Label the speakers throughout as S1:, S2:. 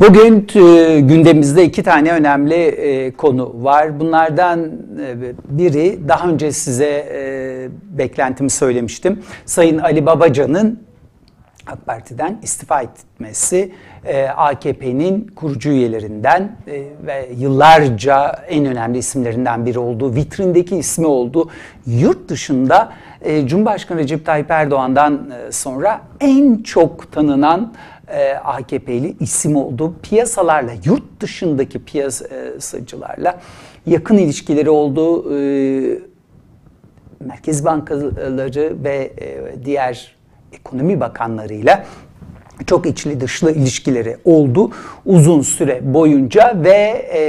S1: Bugün e, gündemimizde iki tane önemli e, konu var. Bunlardan e, biri daha önce size beklentimi söylemiştim. Sayın Ali Babacan'ın AK Parti'den istifa etmesi AKP'nin kurucu üyelerinden ve yıllarca en önemli isimlerinden biri olduğu, vitrindeki ismi oldu. Yurt dışında Cumhurbaşkanı Recep Tayyip Erdoğan'dan sonra en çok tanınan e, AKP'li isim oldu. Piyasalarla, yurt dışındaki piyasacılarla yakın ilişkileri oldu. E, Merkez bankaları ve e, diğer ekonomi bakanlarıyla çok içli dışlı ilişkileri oldu uzun süre boyunca ve e,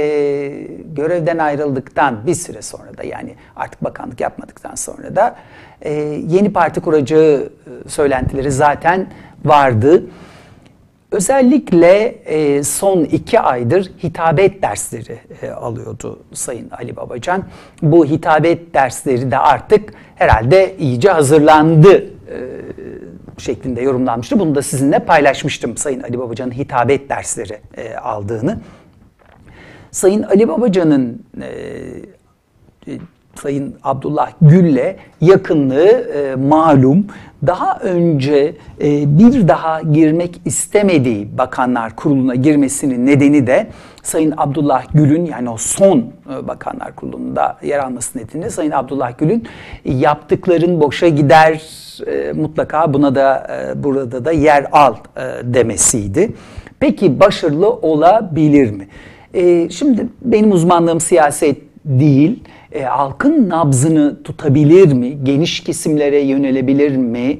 S1: görevden ayrıldıktan bir süre sonra da yani artık bakanlık yapmadıktan sonra da e, yeni parti kuracağı e, söylentileri zaten vardı. Özellikle e, son iki aydır hitabet dersleri e, alıyordu Sayın Ali Babacan. Bu hitabet dersleri de artık herhalde iyice hazırlandı e, şeklinde yorumlanmıştı. Bunu da sizinle paylaşmıştım Sayın Ali Babacan'ın hitabet dersleri e, aldığını. Sayın Ali Babacan'ın e, Sayın Abdullah Gül'le yakınlığı e, malum. Daha önce e, bir daha girmek istemediği Bakanlar Kurulu'na girmesinin nedeni de Sayın Abdullah Gül'ün yani o son e, Bakanlar Kurulu'nda yer alması nedeniyle Sayın Abdullah Gül'ün yaptıkların boşa gider e, mutlaka buna da e, burada da yer al e, demesiydi. Peki başarılı olabilir mi? E, şimdi benim uzmanlığım siyaset değil e, halkın nabzını tutabilir mi? Geniş kesimlere yönelebilir mi?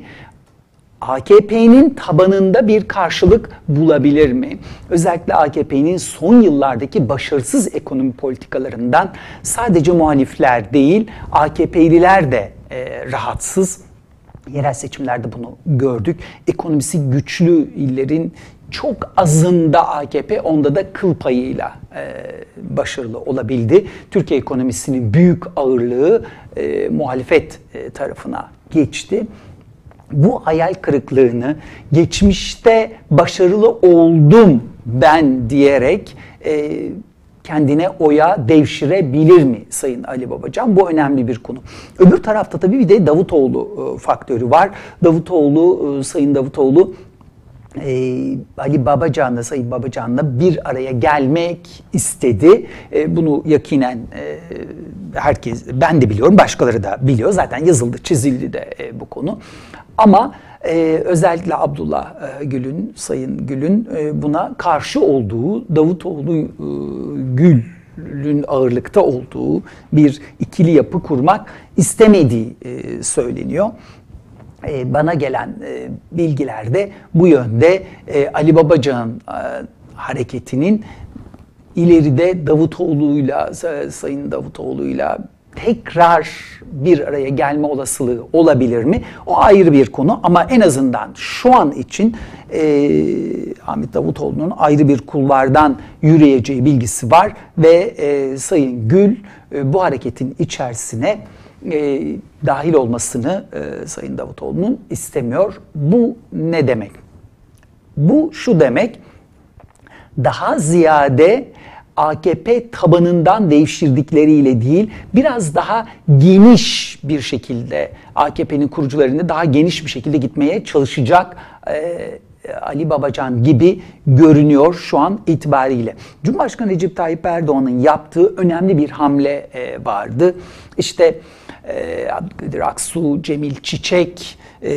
S1: AKP'nin tabanında bir karşılık bulabilir mi? Özellikle AKP'nin son yıllardaki başarısız ekonomi politikalarından sadece muhalifler değil, AKP'liler de e, rahatsız. Yerel seçimlerde bunu gördük. Ekonomisi güçlü illerin çok azında AKP, onda da kıl payıyla e, başarılı olabildi. Türkiye ekonomisinin büyük ağırlığı e, muhalefet e, tarafına geçti. Bu hayal kırıklığını geçmişte başarılı oldum ben diyerek e, kendine oya devşirebilir mi Sayın Ali Babacan? Bu önemli bir konu. Öbür tarafta tabii bir de Davutoğlu e, faktörü var. Davutoğlu, e, Sayın Davutoğlu e, Ali Babacan'la Sayın Babacan'la bir araya gelmek istedi. E, bunu yakinen e, herkes, ben de biliyorum, başkaları da biliyor. Zaten yazıldı, çizildi de e, bu konu. Ama e, özellikle Abdullah e, Gül'ün, Sayın Gül'ün e, buna karşı olduğu, Davutoğlu e, Gül'ün ağırlıkta olduğu bir ikili yapı kurmak istemediği e, söyleniyor. E, bana gelen e, bilgilerde bu yönde e, Ali Babacan'ın hareketinin ileride Davutoğlu'yla, Sayın Davutoğlu'yla tekrar bir araya gelme olasılığı olabilir mi? O ayrı bir konu ama en azından şu an için e, Ahmet Davutoğlu'nun ayrı bir kulvardan yürüyeceği bilgisi var ve e, Sayın Gül e, bu hareketin içerisine e, dahil olmasını e, Sayın Davutoğlu'nun istemiyor. Bu ne demek? Bu şu demek, daha ziyade AKP tabanından devşirdikleriyle değil, biraz daha geniş bir şekilde AKP'nin kurucularını daha geniş bir şekilde gitmeye çalışacak e, Ali Babacan gibi görünüyor şu an itibariyle. Cumhurbaşkanı Recep Tayyip Erdoğan'ın yaptığı önemli bir hamle e, vardı. İşte e, Abdülkadir Aksu, Cemil Çiçek e,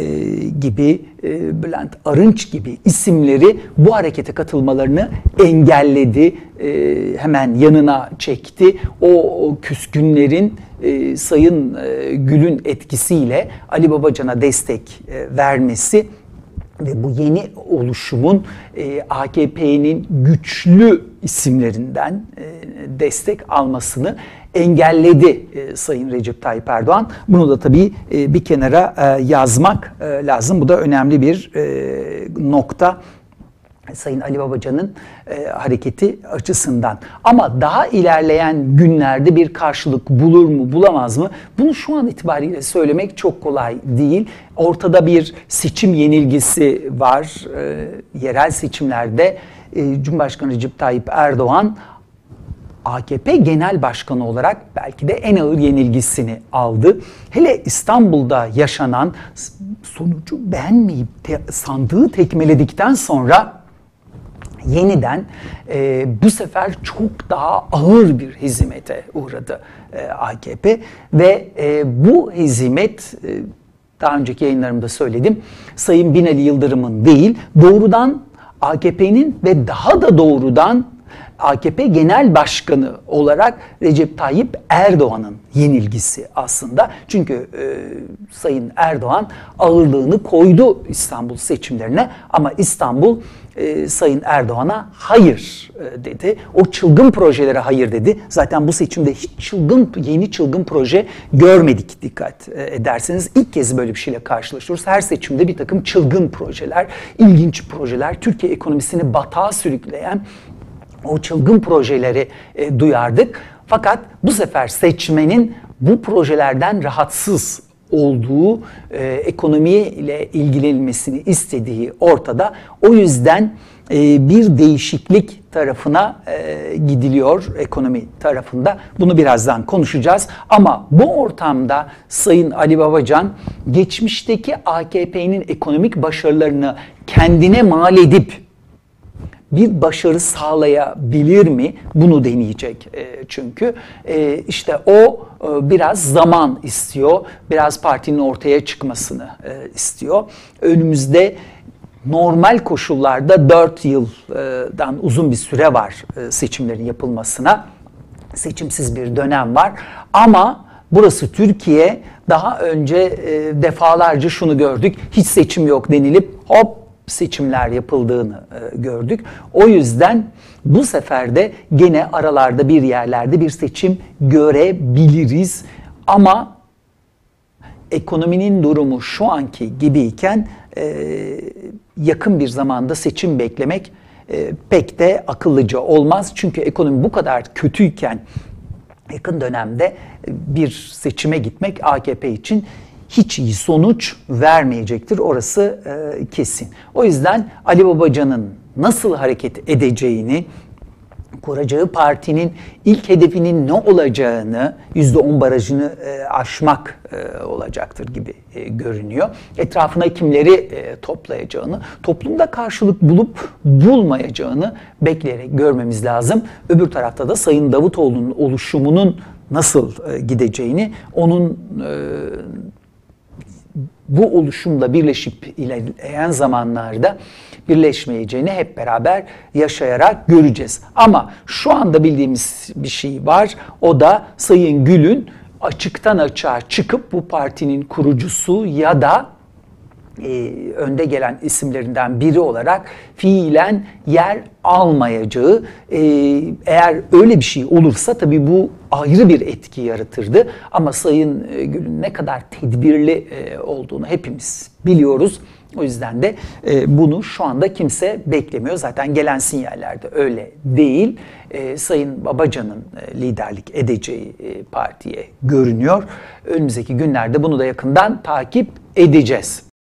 S1: gibi, e, Bülent Arınç gibi isimleri bu harekete katılmalarını engelledi. E, hemen yanına çekti. O, o küskünlerin e, Sayın e, Gül'ün etkisiyle Ali Babacan'a destek e, vermesi ve bu yeni oluşumun e, AKP'nin güçlü isimlerinden e, destek almasını engelledi e, Sayın Recep Tayyip Erdoğan. Bunu da tabii e, bir kenara e, yazmak e, lazım. Bu da önemli bir e, nokta. Sayın Ali Babacan'ın e, hareketi açısından. Ama daha ilerleyen günlerde bir karşılık bulur mu, bulamaz mı? Bunu şu an itibariyle söylemek çok kolay değil. Ortada bir seçim yenilgisi var. E, yerel seçimlerde e, Cumhurbaşkanı Recep Tayyip Erdoğan AKP Genel Başkanı olarak belki de en ağır yenilgisini aldı. Hele İstanbul'da yaşanan sonucu beğenmeyip te, sandığı tekmeledikten sonra yeniden e, bu sefer çok daha ağır bir hizmete uğradı e, AKP ve e, bu hizmet e, daha önceki yayınlarımda söyledim Sayın Binali Yıldırım'ın değil doğrudan AKP'nin ve daha da doğrudan AKP Genel Başkanı olarak Recep Tayyip Erdoğan'ın yenilgisi aslında. Çünkü e, Sayın Erdoğan ağırlığını koydu İstanbul seçimlerine ama İstanbul e, Sayın Erdoğan'a hayır e, dedi. O çılgın projelere hayır dedi. Zaten bu seçimde hiç çılgın yeni çılgın proje görmedik dikkat e, ederseniz. ilk kez böyle bir şeyle karşılaşıyoruz. Her seçimde bir takım çılgın projeler, ilginç projeler, Türkiye ekonomisini batağa sürükleyen o çılgın projeleri e, duyardık. Fakat bu sefer seçmenin bu projelerden rahatsız olduğu, e, ekonomiyle ilgilenilmesini istediği ortada. O yüzden e, bir değişiklik tarafına e, gidiliyor ekonomi tarafında. Bunu birazdan konuşacağız. Ama bu ortamda Sayın Ali Babacan geçmişteki AKP'nin ekonomik başarılarını kendine mal edip bir başarı sağlayabilir mi? Bunu deneyecek e, çünkü. E, işte o e, biraz zaman istiyor, biraz partinin ortaya çıkmasını istiyor. Önümüzde normal koşullarda 4 yıldan uzun bir süre var seçimlerin yapılmasına. Seçimsiz bir dönem var ama burası Türkiye. Daha önce defalarca şunu gördük. Hiç seçim yok denilip hop seçimler yapıldığını e, gördük. O yüzden bu sefer de gene aralarda bir yerlerde bir seçim görebiliriz. Ama ekonominin durumu şu anki gibiyken e, yakın bir zamanda seçim beklemek e, pek de akıllıca olmaz. Çünkü ekonomi bu kadar kötüyken yakın dönemde bir seçime gitmek AKP için hiç iyi sonuç vermeyecektir. Orası e, kesin. O yüzden Ali Babacan'ın nasıl hareket edeceğini, kuracağı partinin ilk hedefinin ne olacağını, %10 barajını e, aşmak e, olacaktır gibi e, görünüyor. Etrafına kimleri e, toplayacağını, toplumda karşılık bulup bulmayacağını bekleyerek görmemiz lazım. Öbür tarafta da Sayın Davutoğlu'nun oluşumunun nasıl e, gideceğini, onun e, bu oluşumla birleşip ilerleyen zamanlarda birleşmeyeceğini hep beraber yaşayarak göreceğiz. Ama şu anda bildiğimiz bir şey var. O da Sayın Gül'ün açıktan açığa çıkıp bu partinin kurucusu ya da e, önde gelen isimlerinden biri olarak fiilen yer almayacağı e, eğer öyle bir şey olursa tabii bu ayrı bir etki yaratırdı ama Sayın e, Gül'ün ne kadar tedbirli e, olduğunu hepimiz biliyoruz. O yüzden de e, bunu şu anda kimse beklemiyor. Zaten gelen sinyallerde öyle değil. E, Sayın Babacan'ın e, liderlik edeceği e, partiye görünüyor. Önümüzdeki günlerde bunu da yakından takip edeceğiz.